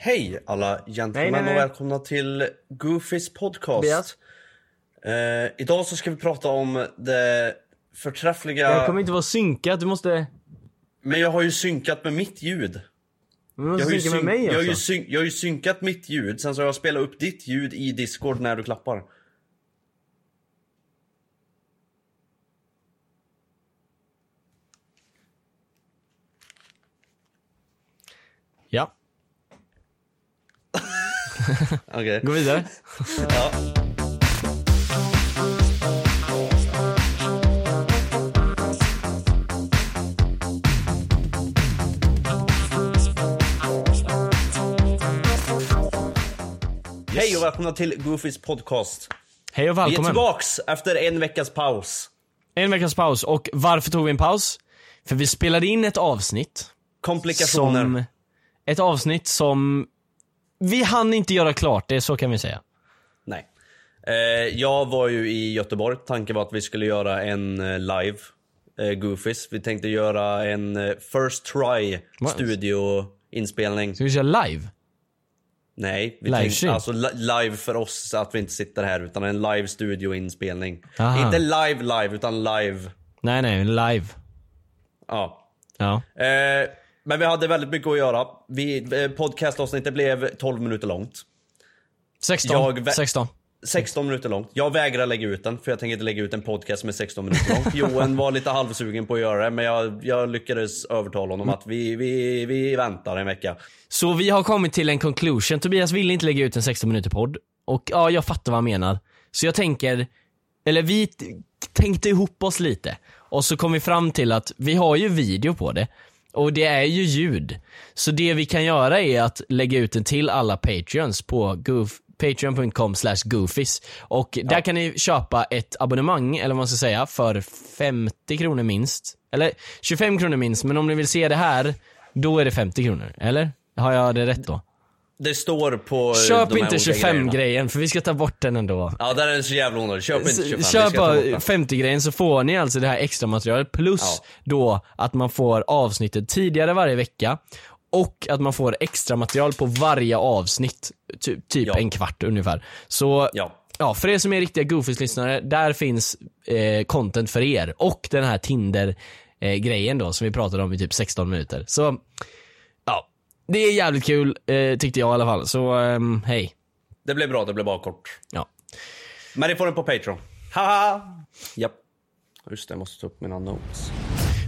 Hej alla gentlemän och välkomna till Goofys podcast. Eh, idag så ska vi prata om det förträffliga... Det kommer inte vara synkat, du måste... Men jag har ju synkat med mitt ljud. Du Jag måste har, ju synka med mig jag, har ju syn- jag har ju synkat mitt ljud, sen så har jag spelat upp ditt ljud i Discord när du klappar. Okej. gå vidare. Ja. Hej och välkomna till Goofys podcast. Hej och Vi är välkommen. tillbaks efter en veckas paus. En veckas paus. Och varför tog vi en paus? För vi spelade in ett avsnitt. Komplikationer. Som... Ett avsnitt som... Vi hann inte göra klart det, så kan vi säga. Nej. Eh, jag var ju i Göteborg. Tanken var att vi skulle göra en eh, live eh, Goofys. Vi tänkte göra en eh, first try studioinspelning. Ska vi köra live? Nej, vi tänkte, alltså li- live för oss, att vi inte sitter här utan en live studioinspelning. Aha. Inte live live utan live. Nej, nej, live. Ja. Ja. Eh, men vi hade väldigt mycket att göra. Vi, eh, podcastavsnittet blev 12 minuter långt. 16. Jag vä- 16. 16 minuter långt. Jag vägrar lägga ut den, för jag tänker inte lägga ut en podcast som är 16 minuter lång. Johan var lite halvsugen på att göra det, men jag, jag lyckades övertala honom att vi, vi, vi väntar en vecka. Så vi har kommit till en conclusion. Tobias ville inte lägga ut en 16 minuter podd. Och ja, jag fattar vad han menar. Så jag tänker, eller vi t- tänkte ihop oss lite. Och så kom vi fram till att vi har ju video på det. Och det är ju ljud. Så det vi kan göra är att lägga ut den till alla patreons på goof, patreon.com slash goofies. Och där kan ni köpa ett abonnemang, eller vad man ska säga, för 50 kronor minst. Eller 25 kronor minst, men om ni vill se det här, då är det 50 kronor. Eller? Har jag det rätt då? Det står på... eh, Köp inte olika 25 grejerna. grejen, för vi ska ta bort den ändå. Ja, där är den så jävla onödig. Köp inte 25. vi ska Köp bara den. 50 grejen så får ni alltså det här extra materialet plus Ja. då att man får avsnittet tidigare varje vecka och att man får extra material på varje avsnitt, ty- typ Ja. en kvart ungefär. Så Ja. Ja, för er som är riktiga Goofies-lyssnare, där finns eh, content för er. Och den här Tinder-grejen då, som vi pratade om i typ 16 minuter. Så. Det är jävligt kul, eh, tyckte jag i alla fall. Så, ehm, hej. Det blev bra, det blev bara kort. Ja. Men det får den på Patreon. Haha! Japp. Just det, jag måste ta upp mina notes.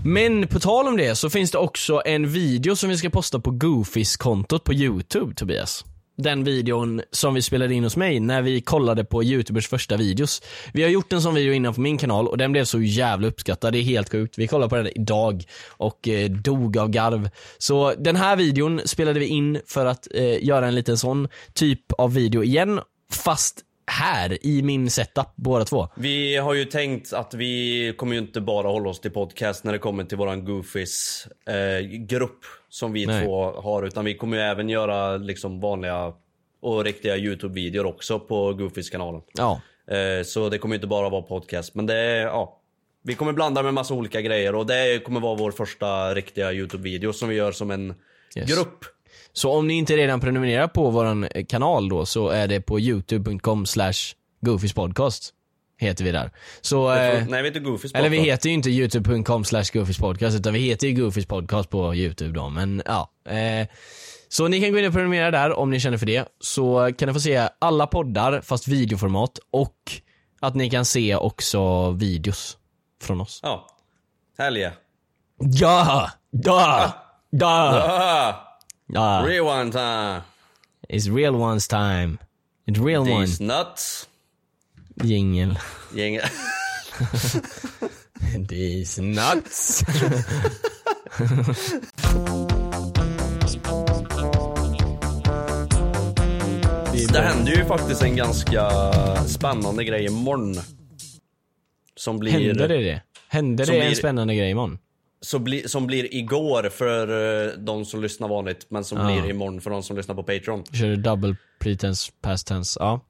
Men på tal om det så finns det också en video som vi ska posta på Goofies-kontot på YouTube, Tobias. Den videon som vi spelade in hos mig när vi kollade på Youtubers första videos. Vi har gjort en sån video innan på min kanal och den blev så jävla uppskattad, det är helt sjukt. Vi kollade på den idag och eh, dog av garv. Så den här videon spelade vi in för att eh, göra en liten sån typ av video igen, fast här i min setup, båda två. Vi har ju tänkt att vi kommer ju inte bara hålla oss till podcast när det kommer till våran Goofies eh, grupp som vi Nej. två har. Utan vi kommer ju även göra liksom vanliga och riktiga YouTube-videor också på Goofies-kanalen. Ja. Eh, så det kommer ju inte bara vara podcast. Men det ja. Vi kommer blanda med massa olika grejer och det kommer vara vår första riktiga YouTube-video som vi gör som en Yes. grupp. Så om ni inte redan prenumererar på våran eh, kanal då så är det på youtube.com slash goofispodcast. Heter vi där. Så, eh, Nej, vi heter Goofies eller vi podcast. heter ju inte youtube.com slash goofispodcast utan vi heter ju Goofys podcast på youtube då. Men ja. Eh, så ni kan gå in och prenumerera där om ni känner för det. Så kan ni få se alla poddar fast videoformat och att ni kan se också videos från oss. Ja. Helge. Ja! Ja! Ja! Ah, Ja! rewind time. It's real ones time. It's real one. These nuts. Jingel. Gäng... These nuts. Det händer ju faktiskt en ganska spännande grej imorgon. Som blir, Hände det det? Hände Som det en spännande grej imorgon? Så bli, som blir igår för eh, de som lyssnar vanligt, men som Ja. blir imorgon för de som lyssnar på Patreon. Kör du double pretense past tense? Ja.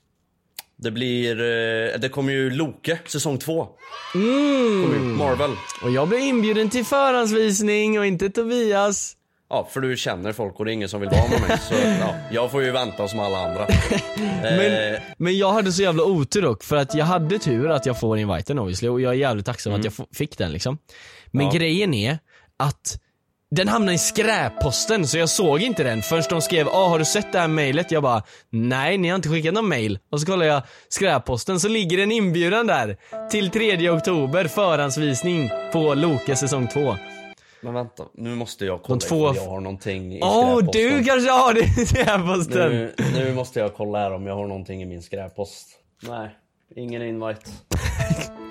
Det blir, eh, det kommer ju Loke, säsong två. Mm. Marvel. Och jag blev inbjuden till förhandsvisning och inte Tobias. Ja, för du känner folk och det är ingen som vill vara med mig. Så ja, jag får ju vänta som alla andra. Men, Eh, men jag hade så jävla otur dock, för att jag hade tur att jag får inviten obviously och jag är jävligt tacksam att jag fick den liksom. Men. Ja. grejen är att den hamnade i skräpposten så jag såg inte den förrän de skrev ah, har du sett det här mejlet? Jag bara nej ni har inte skickat någon mail. Och så kollar jag skräpposten så ligger en inbjudan där till 3 oktober förhandsvisning på Loke säsong 2. men vänta, nu måste jag kolla De två- om jag har någonting i Åh skräpposten. du kanske har det i skräpposten? nu, nu måste jag kolla här om jag har någonting i min skräppost. Nej, ingen invite.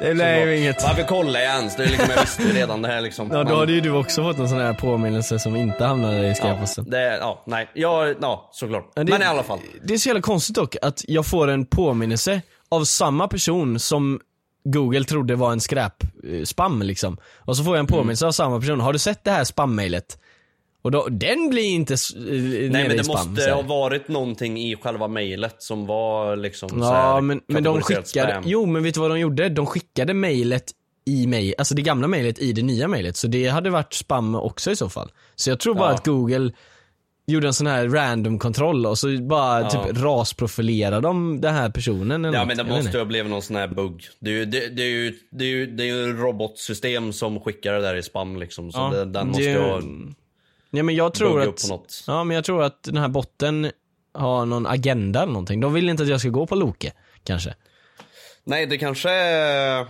Det lär ju inget. Varför kollar jag ens? Det är liksom, jag visste redan det här liksom. Ja då Men- hade ju du också fått en sån här påminnelse som inte hamnade i skräpposten. Ja, det, ja, nej. Ja, ja såklart. Ja, det- Men i alla fall. Det är så jävla konstigt dock att jag får en påminnelse av samma person som Google trodde var en skräp-spam liksom. Och så får jag en påminnelse av samma person. Har du sett det här spam-mailet? Och då, den blir inte eh, Nej men det spam. måste ha varit någonting i själva mejlet som var liksom Ja här men, men de skickade, spam. jo men vet du vad de gjorde? De skickade mejlet i mig, alltså det gamla mejlet i det nya mejlet. Så det hade varit spam också i så fall. Så jag tror bara Ja. att Google gjorde en sån här random kontroll och så bara Ja. typ rasprofilerade de den här personen eller Ja något. men det måste ju ha blivit någon sån här bugg. Det är ju, det, det är ju, det är ju, det är ju ett robotsystem som skickar det där i spam liksom. Så Ja, det, den måste ju ha Ja men jag tror att, ja men jag tror att den här botten har någon agenda eller någonting. De vill inte att jag ska gå på Loke, kanske. Nej det kanske är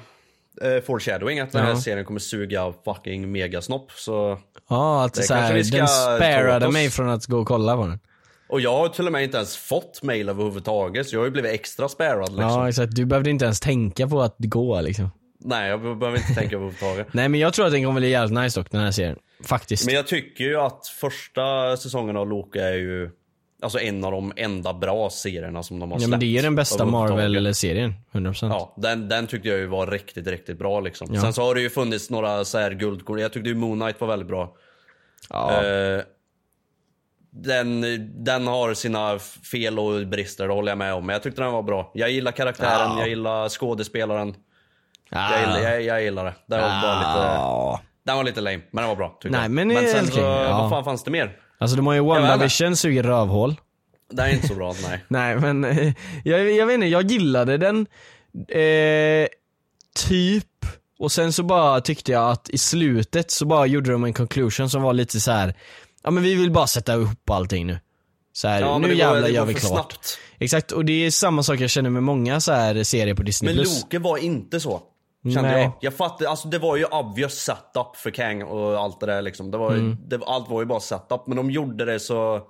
eh, foreshadowing att den här Ja. serien kommer suga fucking megasnopp. Så... Ja, att Det så här, den sparade mig från att gå och kolla på den. Och jag har till och med inte ens fått mail överhuvudtaget. Så jag har ju blivit extra sparad liksom. Ja exakt, du behövde inte ens tänka på att gå liksom. Nej jag behöver inte tänka överhuvudtaget. Nej men jag tror att den kommer bli jävligt nice dock, den här serien. Faktiskt. Men jag tycker ju att första säsongen av Loki är ju Alltså en av de enda bra serierna som de har ja släppt. men det är den bästa. Marvel-serien, 100%. Ja, den, den tyckte jag ju var riktigt, riktigt bra liksom. Ja. Sen så har det ju funnits några så här guldkorn. Jag tyckte ju Moon Knight var väldigt bra. Ja. Eh, den, den har sina fel och brister, det håller jag med om. Men jag tyckte den var bra. Jag gillar karaktären, Ja. jag gillar skådespelaren. Ah. Jag, gillar, jag, jag gillar det. Den var bara lite, Ja. den var lite lame, men den var bra. Nej, jag. men det är sen så, ja. vad fan fanns det mer? Alltså de har ju. WandaVision suger rövhål. Det är inte så bra, nej. Nej men, eh, jag, jag vet inte, jag gillade den, eh, typ. Och sen så bara tyckte jag att i slutet så bara gjorde de en conclusion som var lite så här. ja men vi vill bara sätta ihop allting nu. Så här, Ja, men nu det jävlar det gör vi klart. snabbt. Exakt, och det är samma sak jag känner med många så här serier på Disney+. Men. Loke var inte så. Kände Nej. jag. Jag fattar, alltså det var ju obvious setup för Kang och allt det där liksom. Det var, Mm. det, allt var ju bara setup, men de gjorde det så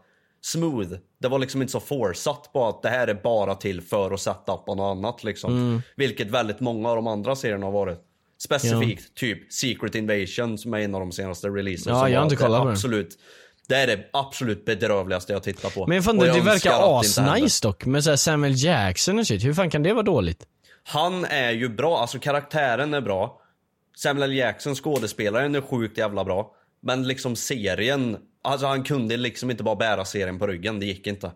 smooth. Det var liksom inte så forsatt på att det här är bara till för att sätta upp något annat liksom. Mm. Vilket väldigt många av de andra serierna har varit. Specifikt typ Secret Invasion som är en av de senaste releases. Ja, jag har inte kollat det på den. absolut, Det är det absolut bedrövligaste jag tittar på. Men fan, det, det verkar asnice dock, med så här Samuel Jackson och shit. Hur fan kan det vara dåligt? Han är ju bra, alltså karaktären är bra. Samuel Jackson, skådespelaren, är sjukt jävla bra. Men liksom serien, alltså han kunde liksom inte bara bära serien på ryggen, det gick inte.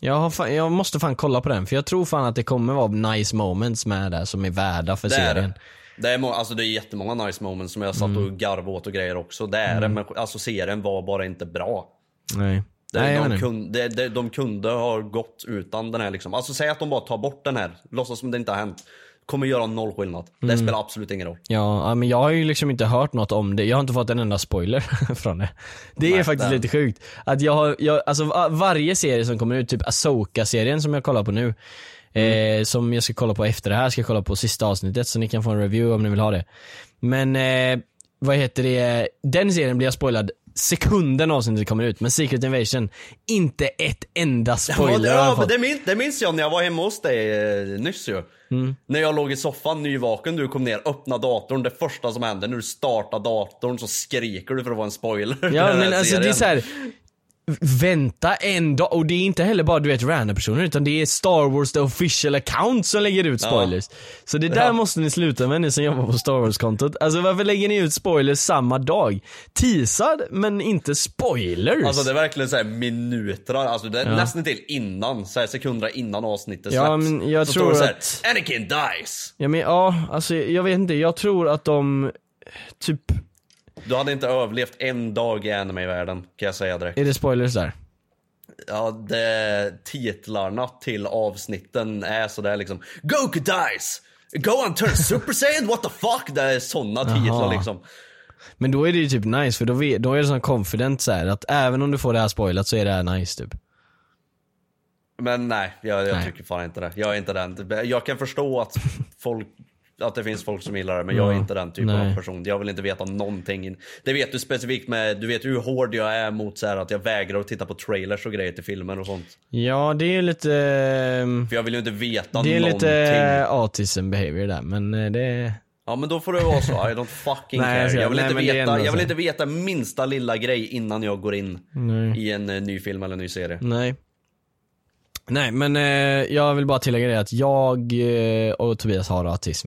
Jag, fan, jag måste fan kolla på den, för jag tror fan att det kommer vara nice moments med där som är värda för Det är serien. det. Det är, alltså det är jättemånga nice moments som jag satt och garvade åt och grejer också. Det är det, men alltså serien var bara inte bra. Nej. Nej, de, kunde, det, de kunde ha gått utan den här liksom. Alltså säg att de bara tar bort den här, låtsas som det inte har hänt. Kommer göra noll skillnad. Mm. Det spelar absolut ingen roll. Ja, men jag har ju liksom inte hört något om det. Jag har inte fått en enda spoiler från det. Det är Nej, faktiskt det- lite sjukt. Att jag har, jag, alltså va- varje serie som kommer ut, typ Asoka-serien som jag kollar på nu. Mm. Eh, som jag ska kolla på efter det här, ska jag kolla på sista avsnittet så ni kan få en review om ni vill ha det. Men, eh, vad heter det, den serien blir jag spoilad sekunden avsnittet kommer ut, men Secret Invasion, inte ett enda spoiler ja, fått. det, minns, det minns jag när jag var hemma hos dig eh, nyss ju. Mm. När jag låg i soffan nyvaken, du kom ner, öppnade datorn. Det första som hände när du startar datorn så skriker du för att vara en spoiler. Ja men alltså det är serien. så här. Vänta en dag, och det är inte heller bara du vet random personer utan det är Star Wars the official account som lägger ut spoilers. Så det där Ja. måste ni sluta med ni som jobbar på Star Wars-kontot. Alltså varför lägger ni ut spoilers samma dag? Teasad men inte spoilers. Alltså det är verkligen såhär minuter, alltså det är Ja. nästan till innan, så här sekunder innan avsnittet släpps. Ja, men jag så tror så här, att- Anakin dies! Ja men ja, alltså jag vet inte, jag tror att de typ Du hade inte överlevt en dag i anime-världen, kan jag säga direkt. Är det spoilers där? Ja, det, titlarna till avsnitten är sådär liksom Goku dies! Go on turn Super Saiyan, what the fuck? Det är såna titlar liksom. Men då är det ju typ nice för då, vet, då är det sån confident så här att även om du får det här spoilat så är det här nice typ. Men nej, jag, jag Nej. tycker fan inte det. Jag är inte den. Jag kan förstå att folk att det finns folk som gillar det, men jag är inte den typen nej. av person. Jag vill inte veta någonting. Det vet du specifikt med, du vet hur hård jag är mot så här att jag vägrar att titta på trailers och grejer till filmer och sånt. Ja det är lite, ehm, För jag vill ju inte veta det är någonting. lite autism behavior där men eh, det, Ja men då får det vara så. I don't fucking Nej, jag care. Jag vill, nej, inte, veta, jag vill inte veta minsta lilla grej innan jag går in nej. i en eh, ny film eller ny serie. Nej. Nej men eh, jag vill bara tillägga det att jag eh, och Tobias har autism.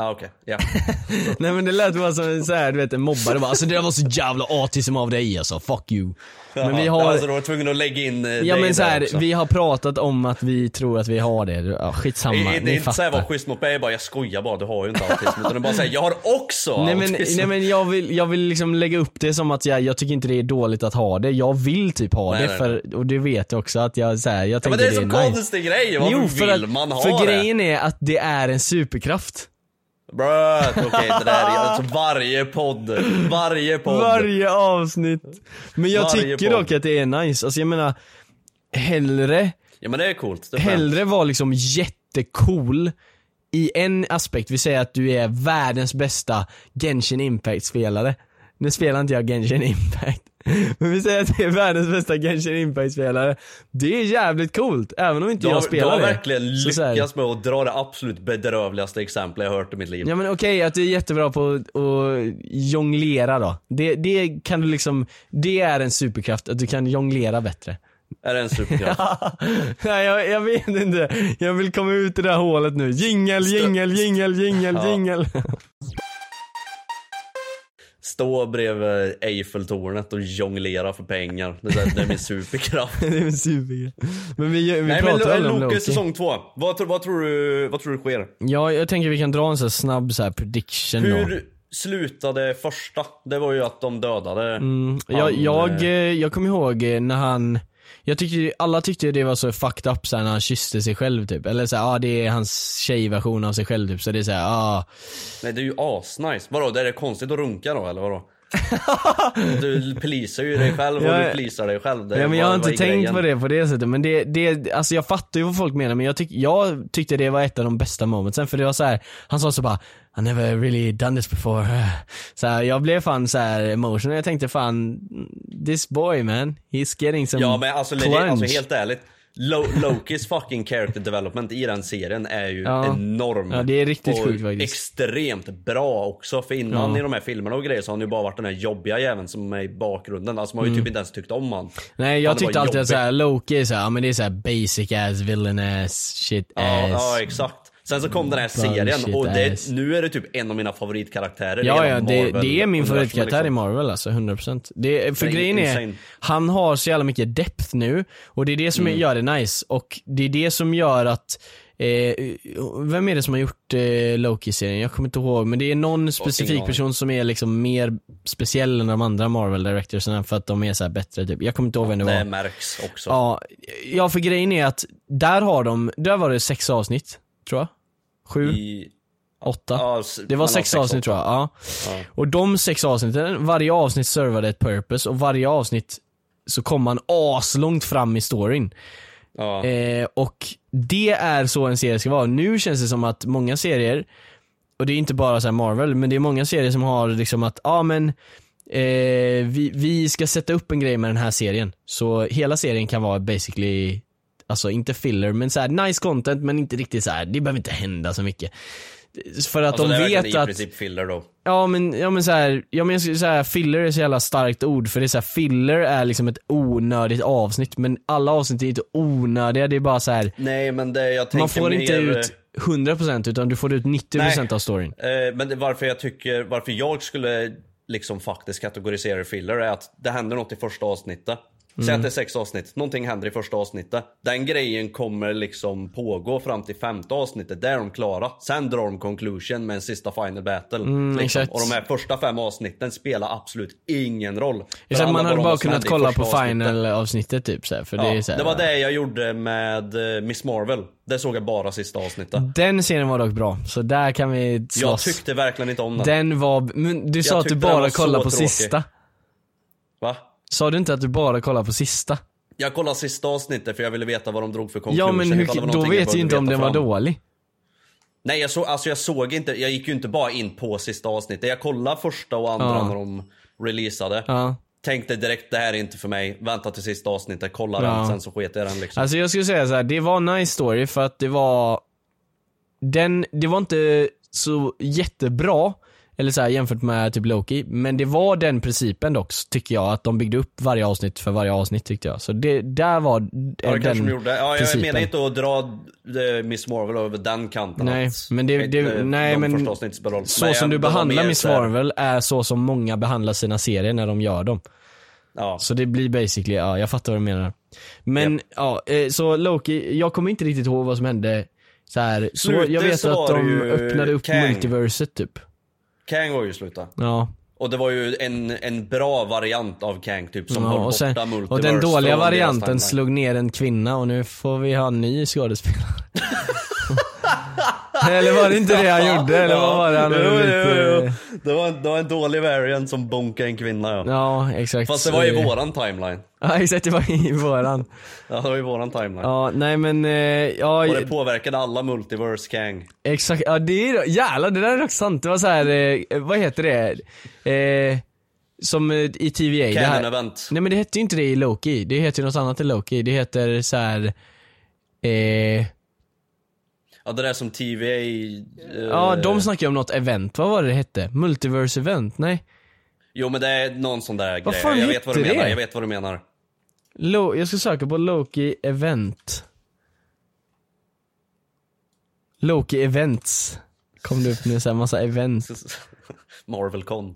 Ja okej, ja. Nej men det lät bara som en så här, du vet en mobbare bara alltså det där var så jävla autism av dig alltså, fuck you. Men vi har, Alltså du var tvungen att lägga in eh, ja dig men så där här, också. vi har pratat om att vi tror att vi har det, ja, skitsamma, Det är ni inte såhär fattar. schysst mot mig bara, jag skojar bara, du har ju inte autism. Utan du bara säger, jag har också Nej men, autism. nej men jag vill, jag vill liksom lägga upp det som att jag, jag tycker inte det är dåligt att ha det, jag vill typ ha Nej, det nej, för, och det vet jag också att jag så här, jag ja, tänker men det är det så är nice. konstig grej, varför Jo för vill att, man ha för det? grejen är att det är en superkraft. Bröt, okej det där är alltså varje podd, varje podd. Varje avsnitt. Men jag Varje tycker podd. dock att det är nice, alltså jag menar, hellre Ja men det är coolt. Det är hellre vara liksom jättecool i en aspekt, vi säger att du är världens bästa Genshin Impact-spelare. Nu spelar inte jag Genshin Impact. Men vi säger att det är världens bästa Genshin Impact-spelare. Det är jävligt coolt, även om inte Du har, jag du spelar har det. verkligen Så så här- lyckats med att dra det absolut bedrövligaste exemplet jag hört i mitt liv. Ja men okej, att du är jättebra på att jonglera då. Det, det kan du liksom, det är en superkraft, att du kan jonglera bättre. Är det en superkraft? Nej jag, jag vet inte, jag vill komma ut ur det här hålet nu. Jingel, jingel, jingel, jingel, jingel. Stå bredvid Eiffeltornet och jonglera för pengar. Det är, det är min superkraft. det är en supergrej. Men vi, vi Nej men pratar aldrig om Loki Loki. säsong två. Vad, vad, tror du, vad tror du sker? Ja, jag tänker vi kan dra en här snabb så här prediction då. Hur slutade första? Det var ju att de dödade Mm, han, jag, jag, eh, jag kommer ihåg när han jag tyckte, alla tyckte det var så fucked up såhär när han kysste sig själv typ. Eller såhär, ja ah, det är hans tjejversion av sig själv typ. Så det är såhär, ah. Nej det är ju asnice. Vadå, det är det konstigt att runka då eller vadå? du polisar ju dig själv och du polisar dig själv. Det, Ja, men jag har inte tänkt grejen? på det på det sättet men det, det, alltså jag fattar ju vad folk menar men jag, tyck, jag tyckte det var ett av de bästa momentsen för det var så här, han sa så bara I never really done this before. Så här, jag blev fan så här emotional, jag tänkte fan this boy man, he's getting some Ja men alltså, plunge. legit, alltså helt ärligt. Lo Lokis fucking character development i den serien är ju Ja. enorm. Ja, det är riktigt sjukt faktiskt. extremt bra också. För innan Ja. i de här filmerna och grejer så har han ju bara varit den här jobbiga jäveln som är i bakgrunden. Alltså man har ju typ inte ens tyckt om han. Nej jag Han tyckte alltid att Loki är såhär, ja men det är såhär basic ass, villain ass, shit Ja, ass. ja exakt. Sen så kom den här serien och det, nu är det typ en av mina favoritkaraktärer. Ja, ja, det, det är min favoritkaraktär i liksom. Marvel alltså, 100%. Det, för Det är grejen är, insane. han har så jävla mycket depth nu, och det är det som Mm. gör det nice. Och det är det som gör att, eh, vem är det som har gjort eh, Loki-serien? Jag kommer inte ihåg, men det är någon specifik person som är liksom mer speciell än de andra Marvel directorsen för att de är så här bättre typ. Jag kommer inte ihåg vem det var. Det märks också. Ja, ja, för grejen är att där har de, där var det sex avsnitt, tror jag. Sju, I, åtta. ja, Det var mellan sex avsnitt och tror jag, ja. Ja. Och de sex avsnitten, varje avsnitt servade ett purpose och varje avsnitt så kom man aslångt fram i storyn. Ja. Eh, och det är så en serie ska vara. Nu känns det som att många serier, och det är inte bara så här Marvel, men det är många serier som har liksom att, ja men eh, vi, vi ska sätta upp en grej med den här serien. Så hela serien kan vara basically, alltså inte filler, men så här nice content men inte riktigt så här. det behöver inte hända så mycket. För att Alltså, de det är verkligen vet i att princip filler då. Ja men, ja men såhär, ja men skulle säga filler är så jävla starkt ord för det är så här, filler är liksom ett onödigt avsnitt men alla avsnitt är inte onödiga, det är bara så här. Nej men det, jag tänker man får inte mer, ut 100% utan du får ut 90% av storyn. Eh, men det, varför jag tycker, varför jag skulle liksom faktiskt kategorisera filler är att det händer något i första avsnittet. Säg Mm. att det är sex avsnitt, någonting händer i första avsnittet. Den grejen kommer liksom pågå fram till femte avsnittet, där är de klara. Sen drar de conclusion med en sista final battle. liksom. Mm, exakt. Och de här första fem avsnitten spelar absolut ingen roll. Det man hade bara kunnat kolla på final avsnittet typ så här, för Ja, det är så här, det var det jag gjorde med eh, Miss Marvel. Det såg jag bara sista avsnittet. Den serien var dock bra, så där kan vi Jag slåss. tyckte verkligen inte om den. Den var, men du sa att du bara kollade på tråkig. sista. Va? Sa du inte att du bara kollade på sista? Jag kollade sista avsnittet för jag ville veta vad de drog för conclusion. Ja men hur, då någonting jag vet ju inte om den var dålig. Nej jag, så, alltså jag såg inte, jag gick ju inte bara in på sista avsnittet. Jag kollade första och andra Ja. när de releasade. Ja. Tänkte direkt det här är inte för mig. Vänta till sista avsnittet, kolla Ja. den, sen så sket jag den liksom. Alltså jag skulle säga så här, det var en nice story för att det var den, det var inte så jättebra, eller så här, jämfört med typ Loki, men det var den principen dock tycker jag, att de byggde upp varje avsnitt för varje avsnitt tyckte jag. Så det, där var ja, det den kanske de gjorde. Ja, jag principen. menar inte att dra eh, Miss Marvel över den kanten. Nej, men det- det- nej, de men. Så Men som du behandlar Miss Marvel är så som många behandlar sina serier när de gör dem. Ja. Så det blir basically, ja jag fattar vad du menar. Men ja, eh, så Loki, jag kommer inte riktigt ihåg vad som hände så här. Så Slutet jag vet så att de öppnade upp Kang. multiverset typ. Kang var ju sluta. Ja. Och det var ju en, en bra variant av Kang typ som ja höll och, borta sen, multiverse och den dåliga varianten slog ner en kvinna och nu får vi ha en ny skådespelare. eller var det inte det han gjorde? Eller vad var det han jo, jo, jo. Det, var en, det var en dålig variant som bonkade en kvinna ja. Ja, exakt. Fast det var i våran timeline. Ja, exakt. Det var i våran. Ja, det var i våran timeline. Ja, nej men, eh, ja, Och det påverkade alla multiverse Kang. exakt. Ja, det är jävlar, det där är också sant. Det var så här, eh, vad heter det? Eh, som eh, i TVA. Canon här, event. Nej men det hette ju inte det i Loki. Det heter ju något annat i Loki. Det heter så här. Eh, Ja det där som TVA... eh, ja, de snackar ju om något event. Vad var det det hette? Multiverse event? Nej. Jo men det är någon sån där Vad grej. fan Jag vet vad du hette menar, det? jag vet vad du menar. Lo- jag ska söka på Loki event. Loki events. Kom det upp nu så här massa events. Marvel Con.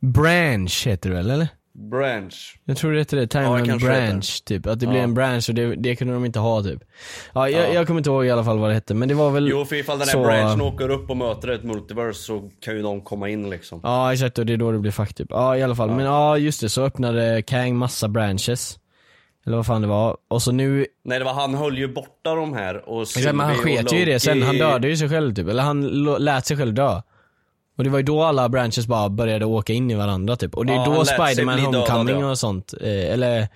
Branch heter det väl eller? Branch. Jag tror det heter det, Ja, kanske det Branch typ. Att det blir Ja. en branch och det, det kunde de inte ha typ. Ja, jag, Ja. jag kommer inte ihåg i alla fall vad det hette men det var väl Jo för ifall den här så... branchen åker upp och möter ett multiverse så kan ju de komma in liksom. Ja exakt och det är då det blir fuck typ. Ja i alla fall, men ja just det, så öppnade Kang massa branches. Eller vad fan det var. Och så nu, Nej det var han höll ju borta de här och exakt, men han Sylvie sket ju i det sen, han dödade ju sig själv typ. Eller han lät sig själv dö. Och det var ju då alla branches bara började åka in i varandra typ. Och det är Ja, då Spiderman bli dödad, Homecoming ja. och sånt, eh, eller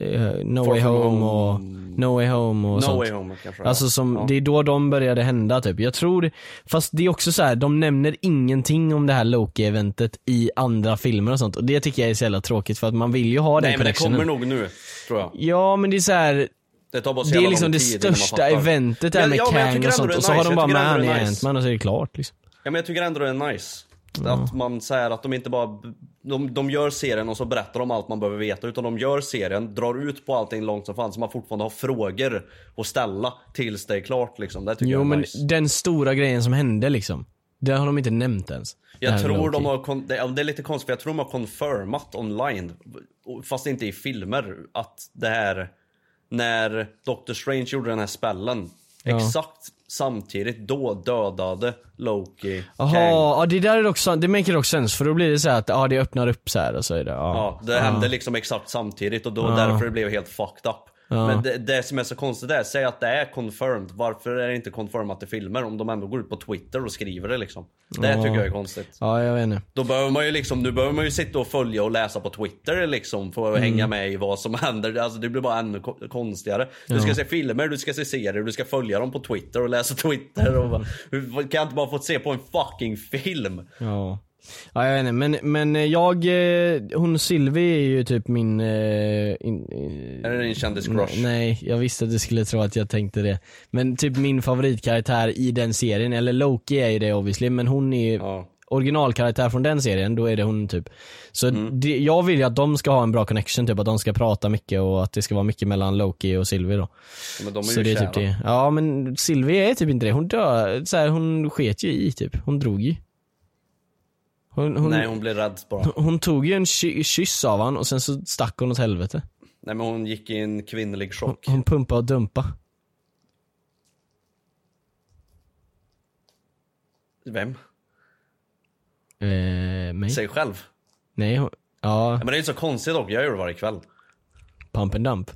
eh, No Far Way Home och. No Way Home och No sånt. Way Home kanske Alltså som, ja. det är då de började hända typ. Jag tror, fast det är också så här, de nämner ingenting om det här Loki-eventet i andra filmer och sånt. Och det tycker jag är så jävla tråkigt för att man vill ju ha den Nej men det connectionen. kommer nog nu, tror jag. Ja men det är så här, Det det är liksom det största eventet där med ja, Kang och sånt och så har de bara med han i. Ant-Man och så är det klart liksom. Ja men jag tycker ändå det är nice. Att man säger att de inte bara de, de gör serien och så berättar de allt man behöver veta. Utan de gör serien, drar ut på allting långt som fan så man fortfarande har frågor att ställa tills det är klart liksom. Det tycker Jo jag är men nice. den stora grejen som hände liksom. Det har de inte nämnt ens. Jag tror de har, det är lite konstigt för jag tror de har confirmat online, fast inte i filmer, att det här, när Doctor Strange gjorde den här spellen, Ja. exakt samtidigt då dödade Loki Jaha, Kang. ja det där är också, det maker också sens för då blir det så här att ja det öppnar upp så här och så är det, ja. Ja, det hände liksom exakt samtidigt och då Ja. därför det blev helt fucked up. Ja. Men det, det som är så konstigt är, säg att det är confirmed, varför är det inte confirmat i filmer om de ändå går ut på Twitter och skriver det liksom? Det Ja. tycker jag är konstigt. Ja jag vet inte. Då behöver man ju liksom, nu behöver man ju sitta och följa och läsa på Twitter liksom för att Mm. hänga med i vad som händer. Alltså det blir bara ännu ko- konstigare. Du ska se filmer, du ska se serier, du ska följa dem på Twitter och läsa Twitter och bara, kan jag inte bara få se på en fucking film? Ja. Ja jag vet inte, men, men jag, eh, hon Sylvie är ju typ min... eh, In, in, Är det din kändis-crush? Nej, jag visste att du skulle tro att jag tänkte det. Men typ min favoritkaraktär i den serien, eller Loki är ju det obviously, men hon är ju Ja. originalkaraktär från den serien, då är det hon typ. Så Mm. det, jag vill ju att de ska ha en bra connection, typ att de ska prata mycket och att det ska vara mycket mellan Loki och Sylvie då. Men de är Så ju det är kära. typ det. Ja men Sylvie är typ inte det, hon dör, så här, hon sket ju i typ, hon drog ju. Hon, hon, Nej hon blir rädd bara. hon tog ju en ky- kyss av han och sen så stack hon åt helvete. Nej men hon gick i en kvinnlig Hon, chock. hon pumpade och dumpa. Vem? Eh, mig? Sig själv? Nej, hon, ja, men det är inte så konstigt dock, jag gör det varje kväll. pump and dump.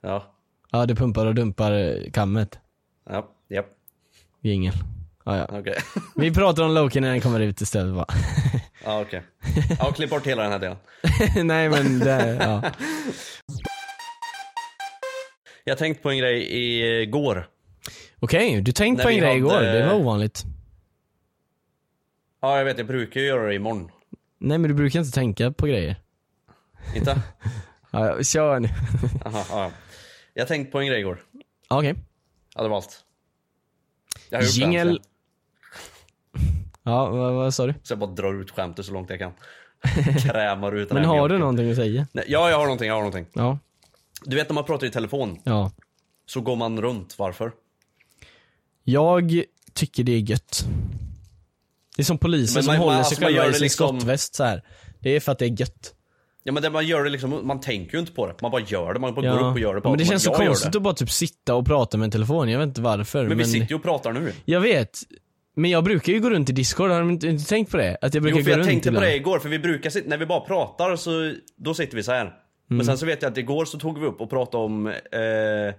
Ja. Ja, du pumpar och dumpar eh, kammet. Ja, japp. Jingel. Ja, ja. Okej. Vi pratar om Loki när den kommer ut istället va? Ja okej. Ja klipp bort hela den här delen. Nej men det, ja. Jag tänkte på en grej igår. Okej, du tänkte När på en grej igår, hade- det var ovanligt. Ja jag vet, jag brukar ju göra det imorgon. Nej men du brukar inte tänka på grejer. Inte? Ja, kör nu. Aha, ja. Jag tänkte på en grej igår. Okej. Ja det var allt. Jingel. Ja, vad, vad sa du? Så jag bara drar ut skämtet så långt jag kan. Krämar ut den Men här har du mjölken. någonting att säga? Nej, Ja jag har någonting, jag har någonting. Ja. Du vet när man pratar i telefon Ja. så går man runt, varför? Jag tycker det är gött. Det är som poliser Men som man- håller man- sig alltså, man själva gör i det sin liksom- skottväst så här. Det är för att det är gött. Ja men det man gör det liksom, man tänker ju inte på det. Man bara gör det, man bara går upp och gör det. Ja, men det känns så Jag gör konstigt det. att bara typ sitta och prata med en telefon. Jag vet inte varför. Men vi sitter ju och pratar nu. Jag vet. Men jag brukar ju gå runt i discord, har du inte, inte tänkt på det? Att jag brukar Jo för gå jag runt tänkte på ibland. det igår, för vi brukar sitta, när vi bara pratar så, då sitter vi så här. Mm. Men sen så vet jag att igår så tog vi upp och pratade om eh,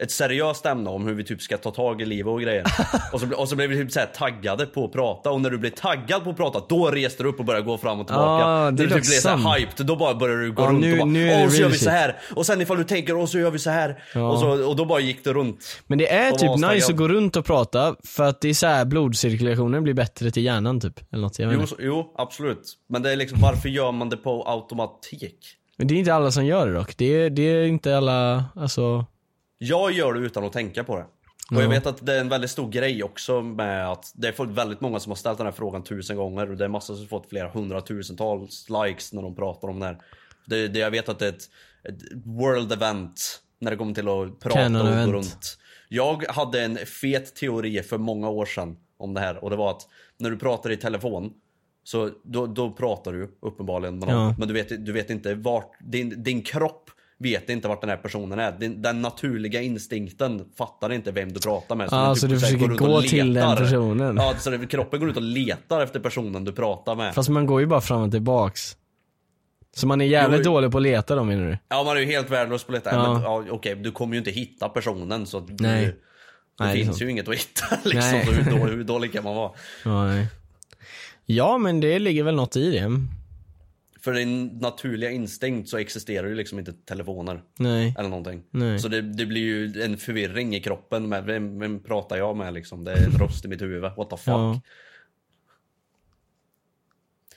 ett seriöst ämne om hur vi typ ska ta tag i livet och grejer. och, så, och så blev vi typ så här taggade på att prata och när du blir taggad på att prata då reser du upp och börjar gå fram och tillbaka. Ah, det du typ blir så här sant. hyped, då bara börjar du gå Ja, runt nu- och bara nu Åh så gör vi så shit." här. Och sen ifall du tänker och så gör vi så här. Ja. Och, så, och då bara gick det runt. Men det är Och typ nice att gå runt och prata för att det är så här blodcirkulationen blir bättre till hjärnan typ. Eller något, jag Jo, så, jo absolut. Men det är liksom varför gör man det på automatik? Men det är inte alla som gör det dock. Det är, det är inte alla, alltså. Jag gör det utan att tänka på det. Och Ja. jag vet att det är en väldigt stor grej också med att det är väldigt många som har ställt den här frågan tusen gånger och det är massor som fått flera hundratusentals likes när de pratar om det här. Det, det, jag vet att det är ett, ett world event när det kommer till att prata Canon och gå runt. Jag hade en fet teori för många år sedan om det här och det var att när du pratar i telefon så då, då pratar du uppenbarligen med någon. Ja. Men du vet, du vet inte vart, din, din kropp vet inte vart den här personen är. Din, den naturliga instinkten fattar inte vem du pratar med. Ah, den så du så här försöker gå till den personen. Ja, så det, kroppen går ut och letar efter personen du pratar med. Fast man går ju bara fram och tillbaks. Så man är jävligt Jo. dålig på att leta då menar du? Ja, man är ju helt värdelös på att leta. Ja. Men, ja, okej, du kommer ju inte hitta personen så du, Nej. det Nej, finns sant. ju inget att hitta liksom. Så hur, dålig, hur dålig kan man vara? Ja, nej. Ja men det ligger väl något i det. För din naturliga instinkt så existerar ju liksom inte telefoner. Nej. Eller någonting. Nej. Så det, det blir ju en förvirring i kroppen med vem, vem pratar jag med liksom? Det är en röst i mitt huvud. What the fuck? Ja.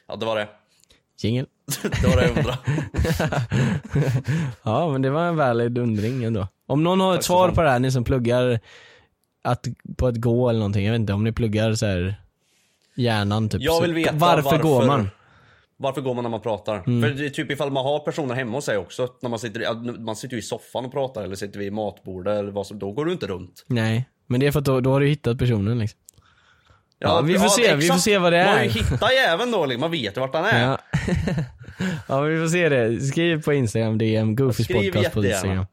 Ja, det var det. Jingel. Det var det jag undrade. Ja men det var en valid undring ändå. Om någon har ett Tack så svar på det här, ni som pluggar att, på att gå eller någonting, jag vet inte om ni pluggar så här hjärnan typ. Jag vill veta varför, varför- går man? Varför går man när man pratar? Mm. För det är typ ifall man har personer hemma hos sig också. När man sitter, ja, man sitter ju i soffan och pratar eller sitter vid matbordet eller vad som, då går du inte runt. Nej, men det är för att då, då har du hittat personen liksom. Ja, vi får se, vi får exakt. se vad det Man har är. ju hittat jäveln då, liksom. man vet ju vart han är. Ja. ja, vi får se det. Skriv på Instagram, DM, Goofys Skriv podcast på. Instagram.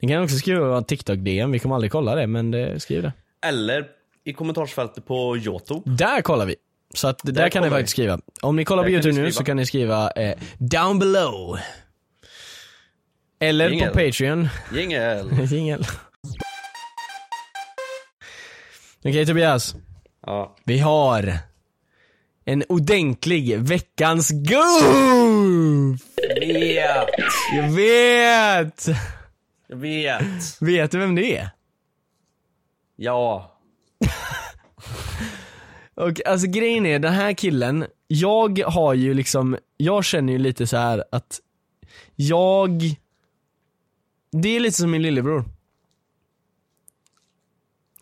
Ni kan också skriva TikTok DM, vi kommer aldrig kolla det, men det, skriv det. Eller i kommentarsfältet på Youtube. Där kollar vi. Så att där, Där kan ni faktiskt skriva. Om ni kollar på Där kan YouTube nu så kan ni skriva eh, down below. Eller Jingel. på Patreon. Jingel. Jingel. Okej Tobias, Ja. vi har en ordentlig veckans goof! Vet. Jag vet! Jag vet. Vet du vem det är? Ja. Och alltså grejen är, den här killen, jag har ju liksom, jag känner ju lite så här att jag, det är lite som min lillebror.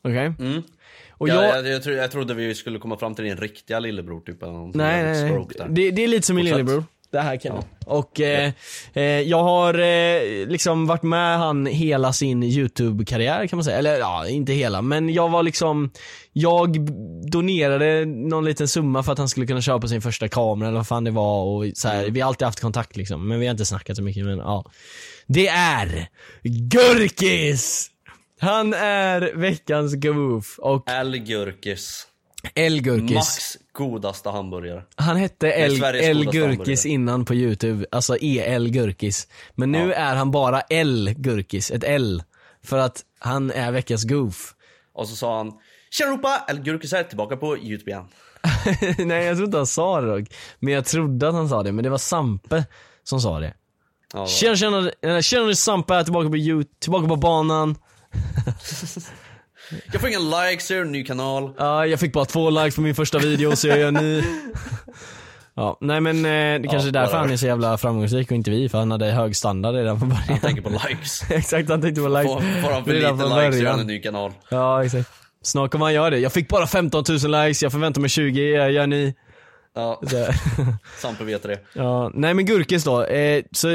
Okej? Mm. Och ja, jag, jag, jag, tro, jag trodde vi skulle komma fram till din riktiga lillebror typ. Någon nej nej nej, det, det är lite som min lillebror. Det här killen. Och eh, eh, jag har eh, liksom varit med han hela sin YouTube-karriär kan man säga. Eller ja, inte hela, men jag var liksom, jag donerade någon liten summa för att han skulle kunna köpa sin första kamera eller vad fan det var och så här, vi har alltid haft kontakt liksom, men vi har inte snackat så mycket men ja. Det är Gurkis! Han är veckans goof och El Gurkis. El Gurkis. Max godaste hamburgare. Han hette El, El Gurkis innan på youtube, alltså EL Gurkis. Men nu Ja. är han bara L Gurkis, ett L. För att han är veckans goof. Och så sa han Tjena Europa! El Gurkis är tillbaka på Youtube igen. Nej jag tror inte han sa det dock. Men jag trodde att han sa det, men det var Sampe som sa det. Ja, Tjena tjena, tjena Sampe här tillbaka på youtube, tillbaka på banan. Jag får inga likes, jag gör en ny kanal. Ja, jag fick bara två likes på min första video så jag gör ny. Ja, nej men eh, det kanske är därför han är så jävla framgångsrik och inte vi, för han hade hög standard redan från början. Han tänker på likes. Exakt, han tänkte på likes. Får, får han för lite likes så gör han en ny kanal. Ja, exakt. Snart kommer han göra det. Jag fick bara 15 000 likes, jag förväntar mig 20, jag gör ni. Ja, Sampe vet det. ja, nej men Gurkis då. Eh, så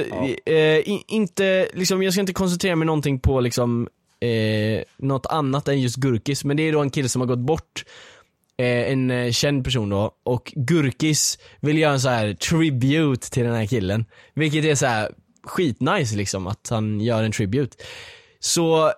eh, i, inte, liksom, jag ska inte koncentrera mig någonting på liksom eh, något annat än just Gurkis, men det är då en kille som har gått bort. Eh, en eh, känd person då, och Gurkis vill göra en så här tribute till den här killen. Vilket är så här skitnice liksom, att han gör en tribute. Så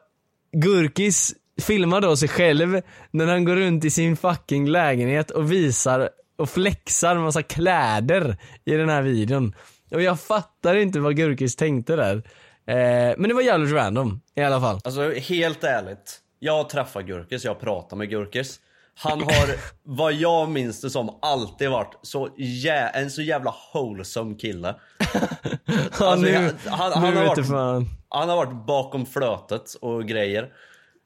Gurkis filmar då sig själv när han går runt i sin fucking lägenhet och visar och flexar en massa kläder i den här videon. Och jag fattar inte vad Gurkis tänkte där. Eh, men det var jävligt random i alla fall. Alltså helt ärligt. Jag träffar Gurkis, jag pratar med Gurkis. Han har, vad jag minns det som, alltid varit så jä- en så jävla wholesome kille. Ja, Alltså, nu, jag- han- han nu har vet du varit-. Han har varit bakom flötet och grejer.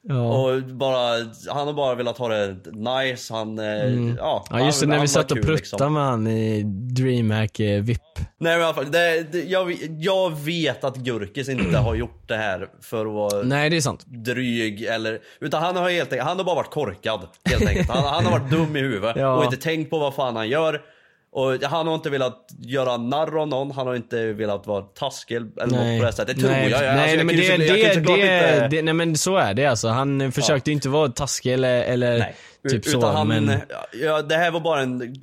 Ja. Och bara, han har bara velat ha det nice, han, eh, ja. Mm. ja han- just det, när han vi satt och pruttade liksom. med han i DreamHack eh, VIP. Nej men i alla fall, det, det, jag, jag vet att Gurkis inte har gjort det här för att vara Nej det är sant. dryg eller, utan han har helt enkelt, han har bara varit korkad helt enkelt. Han, han har varit dum i huvudet Ja. och inte tänkt på vad fan han gör. Och han har inte velat göra narr av någon, han har inte velat vara taskig eller något på det sättet. Det tror nej, jag. jag. Nej, alltså, nej jag men kan ju det, det, det, inte- det, nej men så är det alltså. Han försökte ju inte vara taskig eller, eller Nej. typ Utan så han, men... ja, det här var bara en...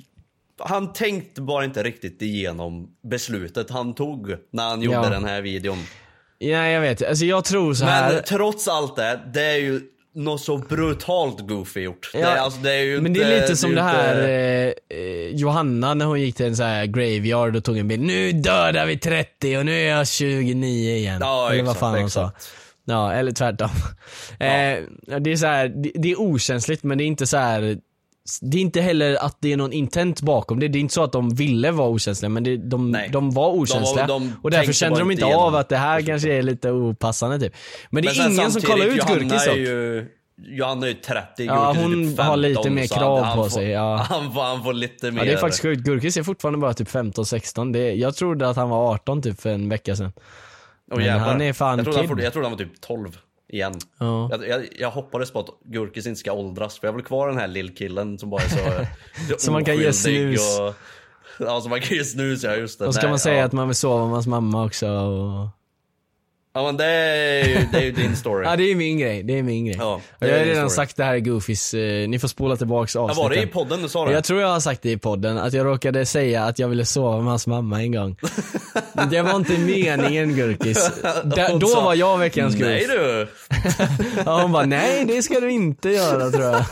Han tänkte bara inte riktigt igenom beslutet han tog när han gjorde Ja. den här videon. Ja jag vet, alltså jag tror så här. Men trots allt det, det är ju något så brutalt goofy gjort. Ja, det, alltså, det är ju men det är lite som ju det här eh, eh, Johanna när hon gick till en så här graveyard och tog en bild. Nu dödar vi 30 och nu är jag 29 igen. Ja, eller vad exakt, fan hon sa. Ja, eller tvärtom. Eh, det är så här, det, det är okänsligt men det är inte så här. Det är inte heller att det är någon intent bakom det. Det är inte så att de ville vara okänsliga men det, de, Nej. de var okänsliga. de och därför kände de inte av att det här kanske är lite opassande typ. Men det är Men sen ingen som kollar ut Gurkis är dock. ju Johanna är ju 30, Ja, Gurkis är typ 15, har lite mer krav på han sig, Får, ja. han, får, han får lite mer... Ja det är faktiskt sjukt, Gurkis är fortfarande bara typ 15-16, det, jag trodde att han var 18 typ för en vecka sedan. Åh, men jävlar. han är fan jag trodde, han, får- jag trodde han var typ 12 igen. Ja. Jag, jag, jag hoppades på att Gurkis inte ska åldras, för jag vill kvar den här lillkillen som bara är så Som man kan ge snus. Och, Alltså man kan ju snusa, ja just det. Och så kan man säga ja. att man vill sova med hans mamma också och... Ja men det är ju, det är ju din story. Ja det är min grej, det är min grej. Ja, jag är har redan story. sagt det här i Goofys, eh, ni får spola tillbaks Ja, avsnitten. var det i podden du sa det? Jag tror jag har sagt det i podden, att jag råkade säga att jag ville sova med hans mamma en gång. det var inte meningen Gurkis. Da, då var jag veckans Goof. Nej du! Ja, hon bara, nej det ska du inte göra tror jag.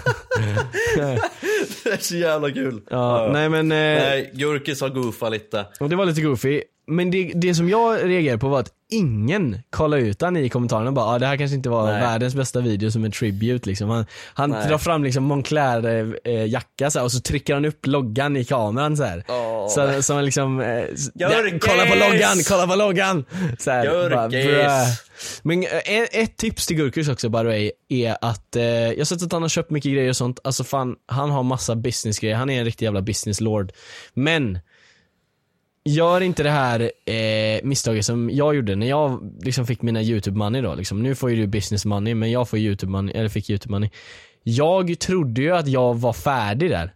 Det är så jävla kul. Ja, nej men, eh, Nej, Gurkis har goofat lite. och det var lite goofy. Men det, det som jag reagerade på var att ingen kollade ut han i kommentarerna bara, ah, det här kanske inte var Nej. världens bästa video som en tribute liksom. Han, han Nej. drar fram liksom Moncler eh, jacka så här, och så trycker han upp loggan i kameran så här. Åh. Så, så liksom, eh, ja, kolla på loggan, kolla på loggan! Så här, bara. Men eh, ett, ett tips till Gurkus också by the way, är att, eh, jag har sett att han har köpt mycket grejer och sånt, alltså fan, han har massa businessgrejer, han är en riktig jävla business lord. Men, Gör inte det här eh, misstaget som jag gjorde när jag liksom fick mina youtube money då liksom. Nu får ju du business money men jag får youtube money, eller fick youtube money. Jag trodde ju att jag var färdig där.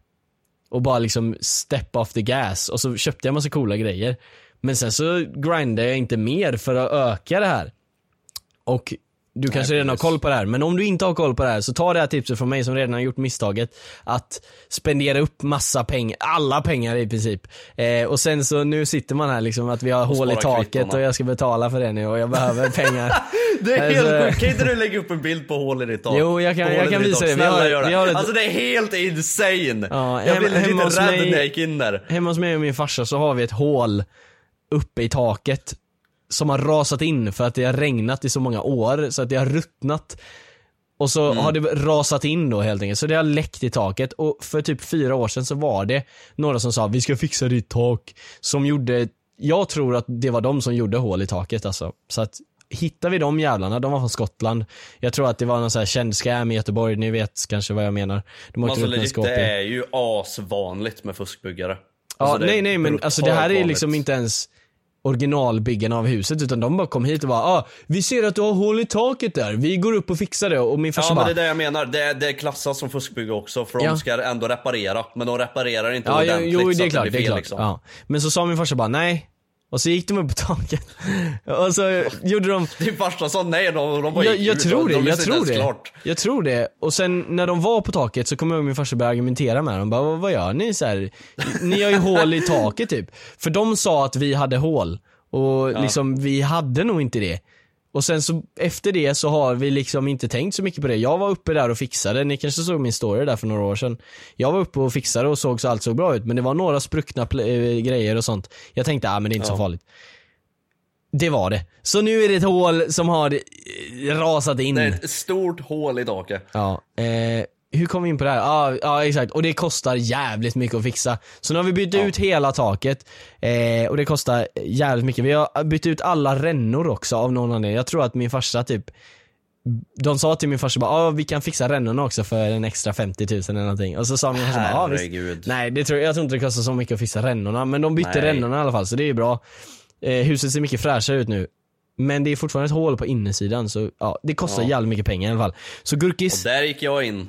Och bara liksom step off the gas och så köpte jag massa coola grejer. Men sen så grindade jag inte mer för att öka det här. Och du kanske redan har koll på det här, men om du inte har koll på det här så ta det här tipset från mig som redan har gjort misstaget att spendera upp massa pengar, alla pengar i princip. Eh, och sen så nu sitter man här liksom att vi har hål i taket kvittona. och jag ska betala för det nu och jag behöver pengar. Det är Alltså- helt sjukt, kan inte du lägga upp en bild på hål i ditt tak? Jo, jag kan- jag kan visa det. Vi har- vi har ett- Alltså det är helt insane! Ja, jag blev lite rädd mig- när jag gick in där. Hemma hos mig och min farsa så har vi ett hål uppe i taket som har rasat in för att det har regnat i så många år så att det har ruttnat. Och så Mm. har det rasat in då helt enkelt, så det har läckt i taket och för typ fyra år sedan så var det några som sa vi ska fixa ditt tak. Som gjorde, jag tror att det var de som gjorde hål i taket alltså. Så att hittar vi de jävlarna, de var från Skottland. Jag tror att det var någon så här känd scam i Göteborg, ni vet kanske vad jag menar. De Alltså legit, det är ju asvanligt med fuskbyggare. Ja, Alltså, nej nej men alltså det här är vanligt. liksom inte ens originalbyggarna av huset utan de bara kom hit och bara ah, vi ser att du har hål i taket där, vi går upp och fixar det och min farsa Ja men bara det är det jag menar, det är, det är klassat som fuskbygge också för Ja. de ska ändå reparera. Men de reparerar inte Ja, ordentligt jo så det är att klart, blir det är fel, klart. liksom. Ja. Men så sa min farsa bara nej. Och så gick de upp på taket. Och så gjorde de Din farsa sa nej, de, de bara jag, gick jag ut tror det, de jag tror det. Klart. Jag tror det. Och sen när de var på taket så kom jag ihåg min farsa började argumentera med dem. Bara, vad, gör ni så här? Ni har ju hål i taket typ. För de sa att vi hade hål. Och liksom vi hade nog inte det. Och sen så efter det så har vi liksom inte tänkt så mycket på det. Jag var uppe där och fixade, ni kanske såg min story där för några år sedan. Jag var uppe och fixade och såg så allt såg bra ut men det var några spruckna eh, grejer och sånt. Jag tänkte, ah men det är inte så farligt. Det var det. Så nu är det ett hål som har eh, rasat in. Det är ett stort hål i taket. Ja, eh, hur kom vi in på det här? Ja, ja exakt. Och det kostar jävligt mycket att fixa. Så nu har vi bytt ut hela taket. Eh, och det kostar jävligt mycket. Vi har bytt ut alla rännor också av någon anledning. Jag tror att min farsa typ de sa till min farsa bara, ah, vi kan fixa rännorna också för en extra 50 000 eller någonting. Och så sa min farsa bara, ah, visst. Nej, det tror, jag tror inte det kostar så mycket att fixa rännorna. Men de bytte Nej. rännorna i alla fall, så det är ju bra. Eh, huset ser mycket fräschare ut nu. Men det är fortfarande ett hål på insidan så ja, det kostar Ja. jävligt mycket pengar i alla fall. Så Och Gurkis, där gick jag in.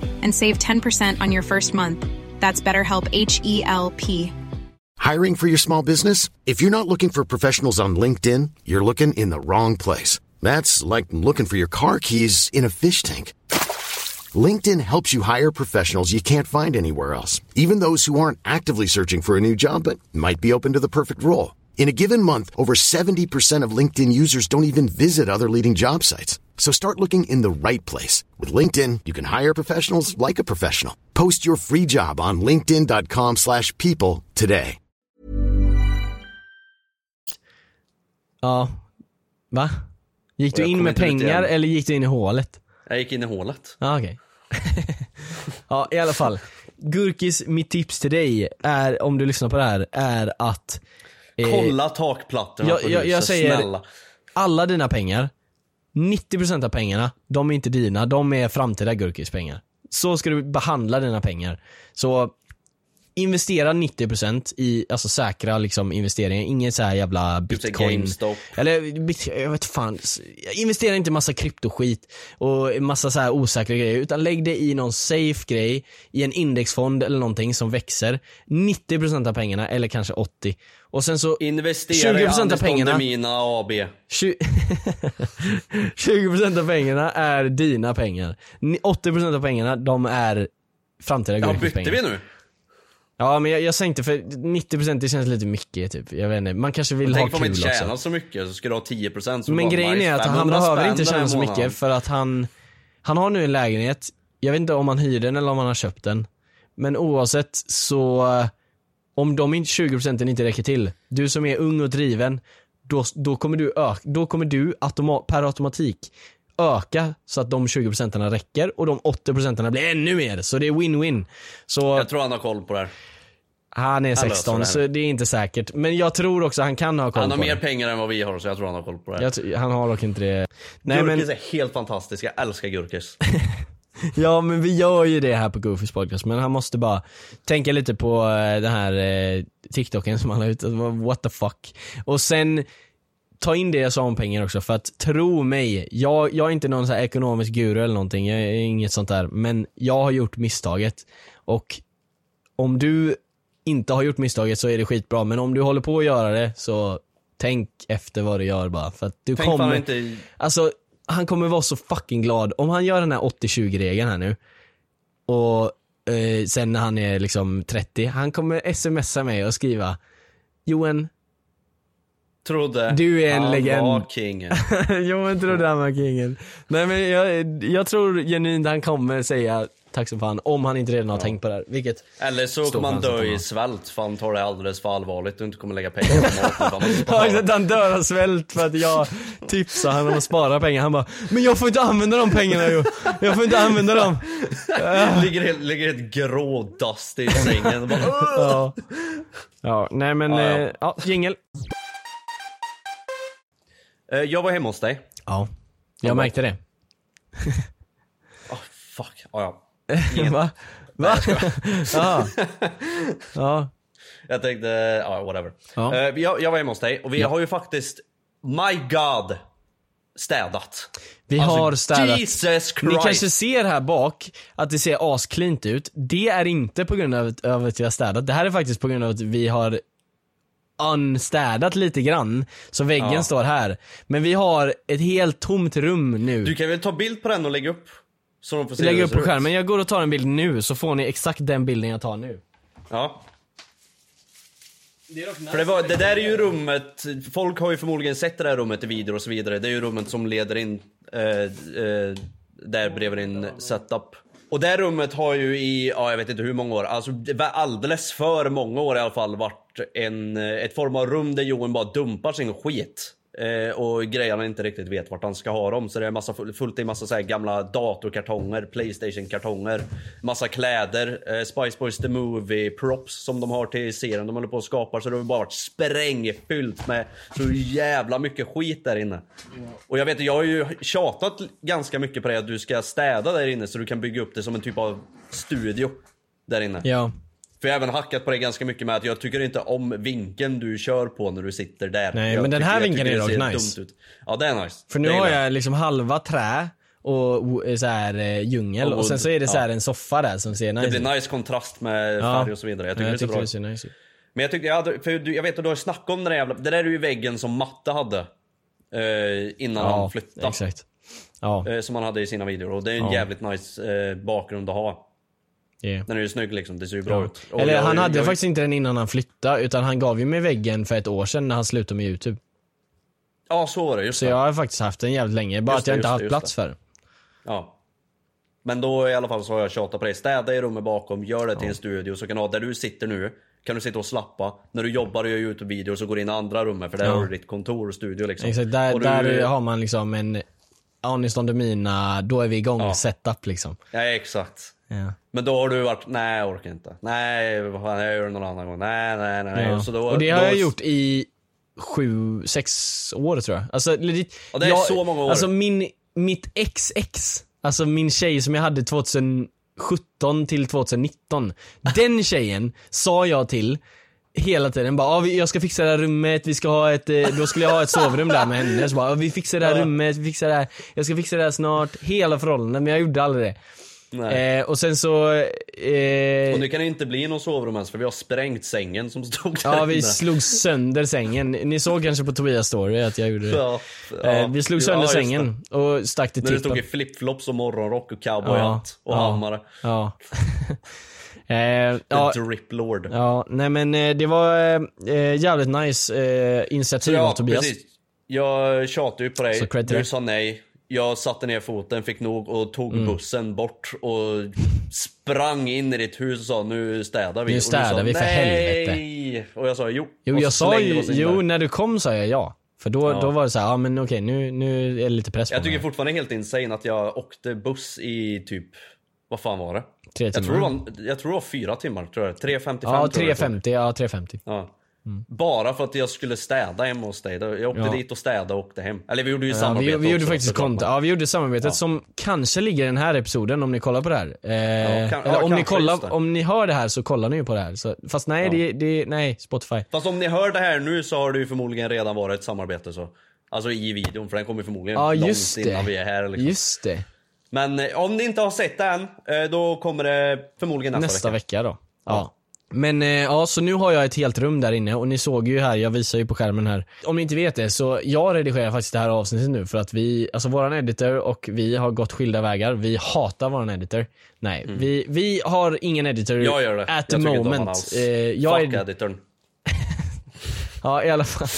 and save 10% on your first month. That's BetterHelp H E L P. Hiring for your small business? If you're not looking for professionals on LinkedIn, you're looking in the wrong place. That's like looking for your car keys in a fish tank. LinkedIn helps you hire professionals you can't find anywhere else, even those who aren't actively searching for a new job but might be open to the perfect role. In a given month, over 70% of LinkedIn users don't even visit other leading job sites. So start looking in the right place. With LinkedIn, you can hire professionals like a professional. Post your free job on linkedin.com/people slash people today. ja. Va? Gick du in med pengar eller gick du in i hålet? Jag gick in i hålet. Ja, okej. ja, i alla fall. Gurkis, mitt tips till dig är, om du lyssnar på det här, är att Kolla takplattorna jag- på jag- jag huset, säger- snälla. alla dina pengar, 90% av pengarna, de är inte dina, de är framtida Gurkis pengar. Så ska du behandla dina pengar. Så investera 90% i alltså säkra liksom, investeringar, ingen så här jävla Typ bitcoin. Eller bit- jag vet fan, investera inte i massa kryptoskit och massa så här osäkra grejer utan lägg det i någon safe grej, i en indexfond eller någonting som växer. 90% av pengarna, eller kanske 80. Och sen så Investera i 20% av Anders pengarna- Don Demina AB. 20 20% av pengarna är dina pengar. Ni- 80% av pengarna, de är framtida Ja, bytte vi nu? Ja men jag, jag sänkte för 90% det känns lite mycket typ. Jag vet inte, man kanske vill ha Tänk om man kul inte tjänar också. så mycket så ska du ha 10% så Men grejen är att han 500 behöver inte tjäna så mycket för att han, han har nu en lägenhet, jag vet inte om han hyr den eller om han har köpt den. Men oavsett så, om de inte- 20% inte räcker till, du som är ung och driven, då, då kommer du, ök, då kommer du automa, per automatik öka så att de 20% räcker och de 80% blir ännu mer. Så det är win-win. Så Jag tror han har koll på det här. han är löser 16 det. så det är inte säkert. Men jag tror också han kan ha koll Han har på mer det. pengar än vad vi har så jag tror han har koll på det. Jag, han har dock inte det. Nej men, Gurkis är helt fantastisk, jag älskar Gurkis. ja men vi gör ju det här på Goofys podcast men han måste bara tänka lite på eh, den här eh, TikToken som han la ut, Alltså, what the fuck. Och sen ta in det jag sa om pengar också för att tro mig, jag, jag är inte någon så ekonomisk guru eller någonting, jag är inget sånt där. Men jag har gjort misstaget och om du inte har gjort misstaget så är det skitbra men om du håller på att göra det så tänk efter vad du gör bara för att du Tänk kommer inte... Alltså, han kommer vara så fucking glad om han gör den här 80-20 regeln här nu och eh, sen när han är liksom 30, han kommer smsa mig och skriva Johan, Trodde Du är en han legend. var kingen. Johan trodde han var kingen. Nej men jag, jag tror genuint han kommer säga tack som fan om han inte redan har tänkt på det här. Vilket, Eller så kommer han dö i svält för han tar det alldeles för allvarligt och inte kommer lägga pengar på mat. utan han måste Ja, han dör av svält för att jag tipsar honom om att spara pengar. Han bara, men jag får inte använda de pengarna ju. Jag får inte använda dem. ligger, helt, ligger helt grå dust i sängen bara! Ja. Ja, nej men, Ja, ja, ja. eh, ja jingel. Eh, Jag var hemma hos dig. Ja, jag märkte det. Oh, fuck, ja, ja. Va? Va? ja. ja. Jag tänkte, ja whatever. Ja. Eh, Jag, jag var hemma hos dig och vi har ju faktiskt, my god, städat. Vi Alltså, har städat. Jesus Christ. Ni kanske ser här bak att det ser ascleant ut. Det är inte på grund av att, av att vi har städat. Det här är faktiskt på grund av att vi har unstädat lite grann. Så väggen Ja. står här. Men vi har ett helt tomt rum nu. Du kan väl ta bild på den och lägga upp? Så de får se Lägg upp det på skärmen. Jag går och tar en bild nu så får ni exakt den bilden jag tar nu. Ja. För det, var, det där är ju rummet, folk har ju förmodligen sett det där rummet i videor och så vidare. Det är ju rummet som leder in, eh, eh, där bredvid din setup. Och det rummet har ju i, ja jag vet inte hur många år, alltså alldeles för många år i alla fall varit en, ett form av rum där Johan bara dumpar sin skit. Eh, och grejerna inte riktigt vet vart han ska ha dem. Så det är massa, fullt i massa så här gamla datorkartonger, Playstation-kartonger, massa kläder, eh, Spice Boys The Movie props som de har till serien de håller på och skapar. Så det har bara varit sprängfyllt med så jävla mycket skit där inne. Och jag vet jag har ju tjatat ganska mycket på det att du ska städa där inne så du kan bygga upp det som en typ av studio där inne. Ja. För jag har även hackat på det ganska mycket med att jag tycker inte om vinkeln du kör på när du sitter där. Nej, jag men den här jag vinkeln är det dock nice. dumt ut. Ja det är nice. För nu Det har jag liksom halva trä och så här eh, djungel Och och sen så är det så här ja. en soffa där som ser nice Det ut. blir nice kontrast med Ja. färg och så vidare. Jag tycker Ja, det ser bra det ser nice ut. Men jag tyckte, jag, hade, för du, jag vet att du har snackat om den där jävla, det där är ju väggen som Matte hade. Eh, innan Ja, han flyttade. exakt. Ja, Eh, som han hade i sina videor. Och det är en jävligt nice eh, bakgrund att ha. Yeah. Den är ju snygg liksom, det ser ju bra ut. Och Eller jag- han hade jag, faktiskt inte den innan han flyttade utan han gav ju mig väggen för ett år sedan när han slutade med youtube. Ja så var det, just Så det. jag har faktiskt haft den jävligt länge, bara Just att jag inte haft plats det. för den. Ja. Men då i alla fall så har jag tjatat på dig. Städa i rummet bakom, gör det till en studio så kan du ha där du sitter nu. Kan du sitta och slappa. När du jobbar och gör Youtube-videor så går du in i andra rummet för där Ja. har du ditt kontor och studio liksom. Exakt, där, du- där har man liksom en Honest on the mina, då är vi igång Ja. setup liksom. Ja exakt. Ja. Men då har du varit, nej jag orkar inte. Nej, vad fan, jag gör det någon annan gång. Nej, nej, nej. nej. Ja. Så då, och det har då, jag gjort i sju, sex år tror jag. Alltså, legit, Ja, det är jag, så många år. Alltså min, mitt ex-ex, alltså min tjej som jag hade 2017 till 2019. Den tjejen sa jag till hela tiden bara, ah, jag ska fixa det här rummet, vi ska ha ett, eh, då skulle jag ha ett sovrum där med henne. Så bara, ah, vi fixar det här rummet, vi fixar det här, jag ska fixa det här snart. Hela förhållandet, men jag gjorde aldrig det. Eh, och sen så, eh, Och nu kan det inte bli någon sovrum ens för vi har sprängt sängen som stod där Ja vi inne. slog sönder sängen. Ni såg kanske på Tobias story att jag gjorde det. Ja, Eh, vi slog sönder ja, sängen och stack till När du stod i tippen. flipflops och morgonrock och cowboyhatt och ja, hammare. Ja. eh, ja, drip lord. ja, nej men eh, det var eh, jävligt nice eh, initiativ av Tobias. precis. Jag tjatade ju på dig, du sa nej. Jag satte ner foten, fick nog och tog Mm. bussen bort och sprang in i ditt hus och sa nu städar vi. Nu städar sa, vi, för nej. helvete. Och jag sa jo. Jo jag sa ju, jo när du kom sa jag ja. För då, Ja. då var det så här, ja men okej nu, nu är det lite press på Jag tycker mig. fortfarande helt insane att jag åkte buss i typ, vad fan var det? Tre Jag tror, timmar. det var, jag tror det var fyra timmar, tror jag. 3.55 Ja tror jag det tog. 3.50, ja 3.50. Ja. Bara för att jag skulle städa hemma hos dig. Jag åkte Ja. dit och städade och åkte hem. Eller vi gjorde ju Ja, samarbete vi, vi gjorde också, faktiskt kont- ja, vi gjorde samarbetet Ja. som kanske ligger i den här episoden om ni kollar på det här. Eh, kan- eller om ni kollar, det. om ni hör det här så kollar ni ju på det här. Så, fast nej, det, det, nej, Spotify. Fast om ni hör det här nu så har det ju förmodligen redan varit ett samarbete så. Alltså i videon, för den kommer förmodligen Ja långt just innan det. vi är här liksom. Just det. Men eh, om ni inte har sett den, eh, då kommer det förmodligen nästa, Nästa vecka. vecka, då. Ja. Men eh, ja, så nu har jag ett helt rum där inne och ni såg ju här, jag visar ju på skärmen här. Om ni inte vet det, så jag redigerar faktiskt det här avsnittet nu för att vi, alltså våran editor och vi har gått skilda vägar. Vi hatar våran editor. Nej, vi, vi har ingen editor Mm. Jag gör det. at the moment. alls. Eh, jag Fuck är, editorn. ja i alla fall.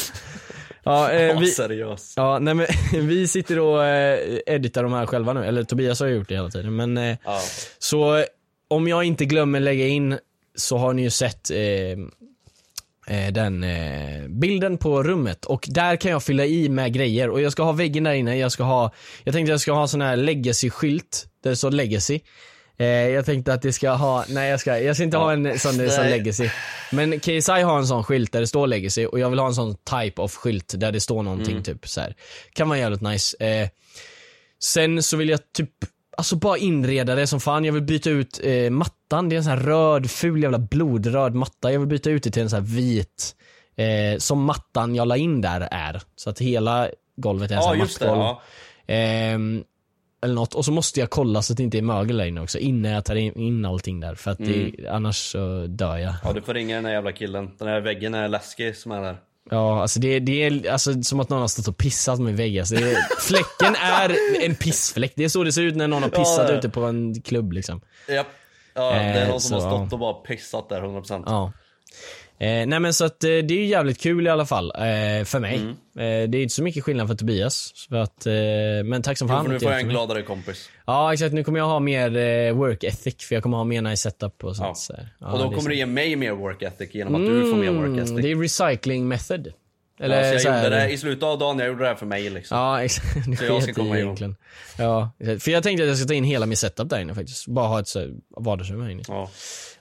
Ja, eh, vi, seriös. ja, nej men vi sitter och eh, editar de här själva nu, eller Tobias har gjort det hela tiden men eh, Ja. Så om jag inte glömmer lägga in så har ni ju sett eh, eh, den eh, bilden på rummet och där kan jag fylla i med grejer och jag ska ha väggen där inne, jag ska ha, jag tänkte jag ska ha sån här legacy-skylt där det står legacy. Eh, jag tänkte att det ska ha, nej jag ska, jag ska inte ha en sån, sån legacy. Men KSI har en sån skylt där det står legacy och jag vill ha en sån type of skylt där det står någonting typ så här. Kan vara jävligt nice. Eh, Sen så vill jag typ, alltså bara inreda det som fan. Jag vill byta ut eh, mattan. Det är en sån här röd, ful jävla blodröd matta. Jag vill byta ut det till en sån här vit, eh, som mattan jag la in där är. Så att hela golvet är en sån Ja här just det, mattgolv. ja. Ehm, eller något. Och så måste jag kolla så att det inte är mögel där inne också innan jag tar in, in allting där. För att det, annars så dör jag. Ja du får ringa den där jävla killen. Den här väggen är läskig som är där. Ja, alltså det, det är alltså, som att någon har stått och pissat med vägg. Det är, fläcken är en pissfläck. Det är så det ser ut när någon har pissat Ja. ute på en klubb liksom. Japp. Ja, det är Eh, någon som så, har stått och bara pissat där 100%. Ja. Eh, nej men så att eh, det är ju jävligt kul i alla fall, eh, för mig. Mm. Eh, det är inte så mycket skillnad för Tobias. För att, eh, men tack som fan. nu får jag en gladare kompis. Ja exakt, nu kommer jag ha mer eh, work ethic för jag kommer ha mer nice setup och sånt. Ja. Så, ja, och då kommer så. du ge mig mer work ethic genom att du får mer work ethic. Mm, Det är recycling method. Eller ja, så jag så här- gjorde det i slutet av dagen, jag gjorde det här för mig liksom. Ja exakt, Så jag ska komma egentligen. Ja, för jag tänkte att jag ska ta in hela min setup där inne faktiskt. Bara ha ett vardagsrum här inne. Ja.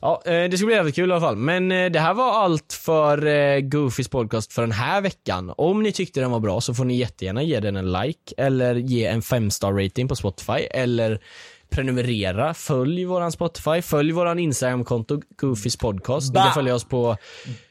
Ja, eh, det ska bli jävligt kul i alla fall. Men eh, det här var allt för eh, Goofys podcast för den här veckan. Om ni tyckte den var bra så får ni jättegärna ge den en like eller ge en 5-star rating på Spotify eller prenumerera, följ våran Spotify, följ våran Instagram-konto Goofys podcast. Ni Ba! kan följa oss på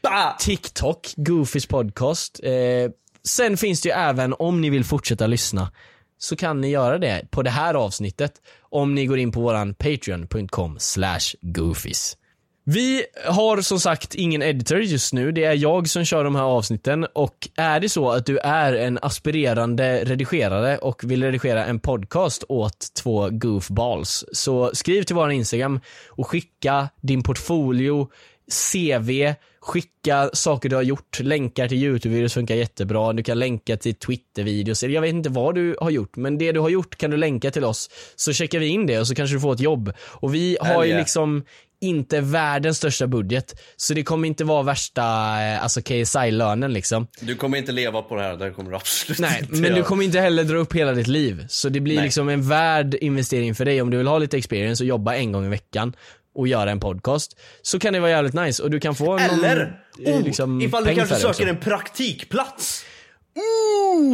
Bah! TikTok, Goofys podcast. Eh, sen finns det ju även, om ni vill fortsätta lyssna, så kan ni göra det på det här avsnittet om ni går in på våran patreon.com slash goofies. Vi har som sagt ingen editor just nu, det är jag som kör de här avsnitten. Och är det så att du är en aspirerande redigerare och vill redigera en podcast åt två goofballs så skriv till våran Instagram och skicka din portfolio, CV, skicka saker du har gjort, länkar till YouTube-videos funkar jättebra, du kan länka till Twitter-videos, jag vet inte vad du har gjort, men det du har gjort kan du länka till oss, så checkar vi in det och så kanske du får ett jobb. Och vi har ju liksom inte världens största budget. Så det kommer inte vara värsta eh, alltså KSI-lönen liksom. Du kommer inte leva på det här, det kommer du absolut Nej, inte men du göra. kommer inte heller dra upp hela ditt liv. Så det blir Nej. liksom en värd investering för dig om du vill ha lite experience och jobba en gång i veckan och göra en podcast. Så kan det vara jävligt nice och du kan få Eller, någon, eh, oh, liksom, ifall du kanske söker också. en praktikplats.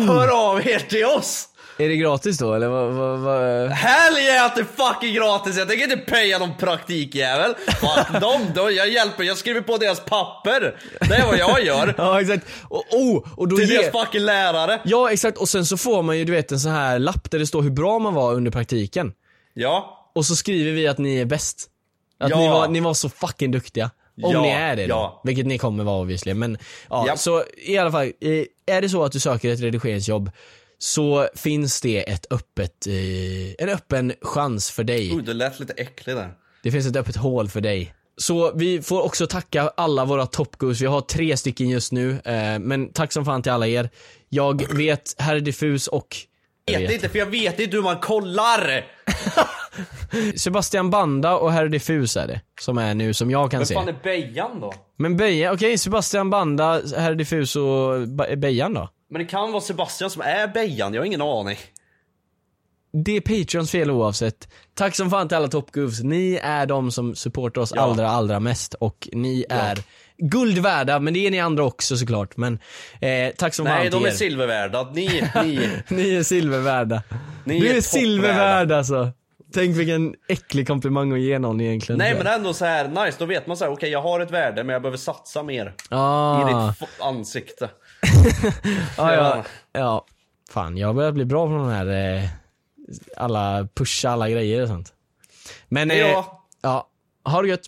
Hör av er till oss! Är det gratis då eller vad? vad, vad? Hell yeah att det är fucking gratis, jag tänker inte paya någon praktikjävel. Fuck dem, då, jag hjälper, jag skriver på deras papper. Det är vad jag gör. Ja exakt. Och, oh, och då Till ger... deras fucking lärare. Ja exakt och sen så får man ju du vet en sån här lapp där det står hur bra man var under praktiken. Ja. Och så skriver vi att ni är bäst. Att Ja. ni, var, ni var så fucking duktiga. Om Ja, ni är det då. ja. Vilket ni kommer vara obviously. Men ja, Ja. så i alla fall. eh, Är det så att du söker ett redigeringsjobb så finns det ett öppet, eh, en öppen chans för dig. Oh, du lät lite äcklig där. Det finns ett öppet hål för dig. Så vi får också tacka alla våra topgoos. Vi har tre stycken just nu. Eh, men tack som fan till alla er. Jag vet, här är diffus och Jag vet inte för jag vet inte hur man kollar! Sebastian Banda och Herr Diffus är det. Som är nu, som jag kan se. fan är Bejan då? Men Bejan, okej Sebastian Banda, Herr Diffus och Bejan då? Men det kan vara Sebastian som är Bejan, jag har ingen aning. Det är Patreons fel oavsett. Tack som fan till alla topgoofs. Ni är de som supportar oss Ja. allra, allra mest och ni är guld värda, men det är ni andra också såklart. Men eh, tack som fan Nej, till de är er. silvervärda. Ni, ni. Ni är silvervärda. Ni du är är silvervärd alltså. Tänk vilken äcklig komplimang att ge någon egentligen. Nej men ändå så här nice, då vet man så här: okej jag har ett värde men jag behöver satsa mer. ah. I ditt ansikte. Ja, ja, ja. Fan, jag börjar bli bra på de här, eh, alla, pusha alla grejer och sånt. Men, eh, Ja. ja, ha det gött.